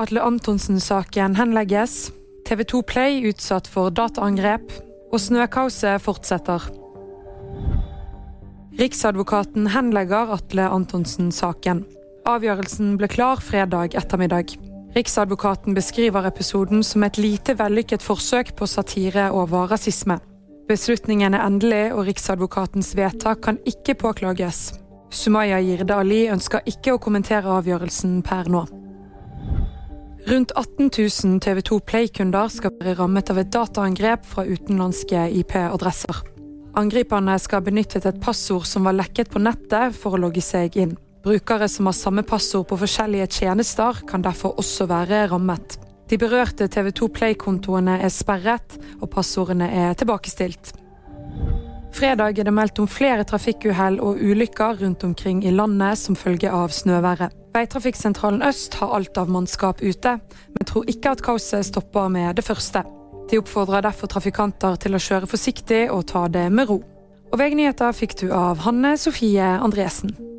Atle Antonsen-saken henlegges. TV 2 Play utsatt for dataangrep. Og snøkaoset fortsetter. Riksadvokaten henlegger Atle Antonsen-saken. Avgjørelsen ble klar fredag ettermiddag. Riksadvokaten beskriver episoden som et lite vellykket forsøk på satire over rasisme. Beslutningen er endelig, og Riksadvokatens vedtak kan ikke påklages. Sumaya Jirde Ali ønsker ikke å kommentere avgjørelsen per nå. Rundt 18 000 TV 2 Play-kunder skal være rammet av et dataangrep fra utenlandske IP-adresser. Angriperne skal ha benyttet et passord som var lekket på nettet for å logge seg inn. Brukere som har samme passord på forskjellige tjenester, kan derfor også være rammet. De berørte TV 2 Play-kontoene er sperret, og passordene er tilbakestilt. Fredag er det meldt om flere trafikkuhell og ulykker rundt omkring i landet som følge av snøværet. Veitrafikksentralen Øst har alt av mannskap ute, men tror ikke at kaoset stopper med det første. De oppfordrer derfor trafikanter til å kjøre forsiktig og ta det med ro. Og VG-nyheter fikk du av Hanne Sofie Andresen.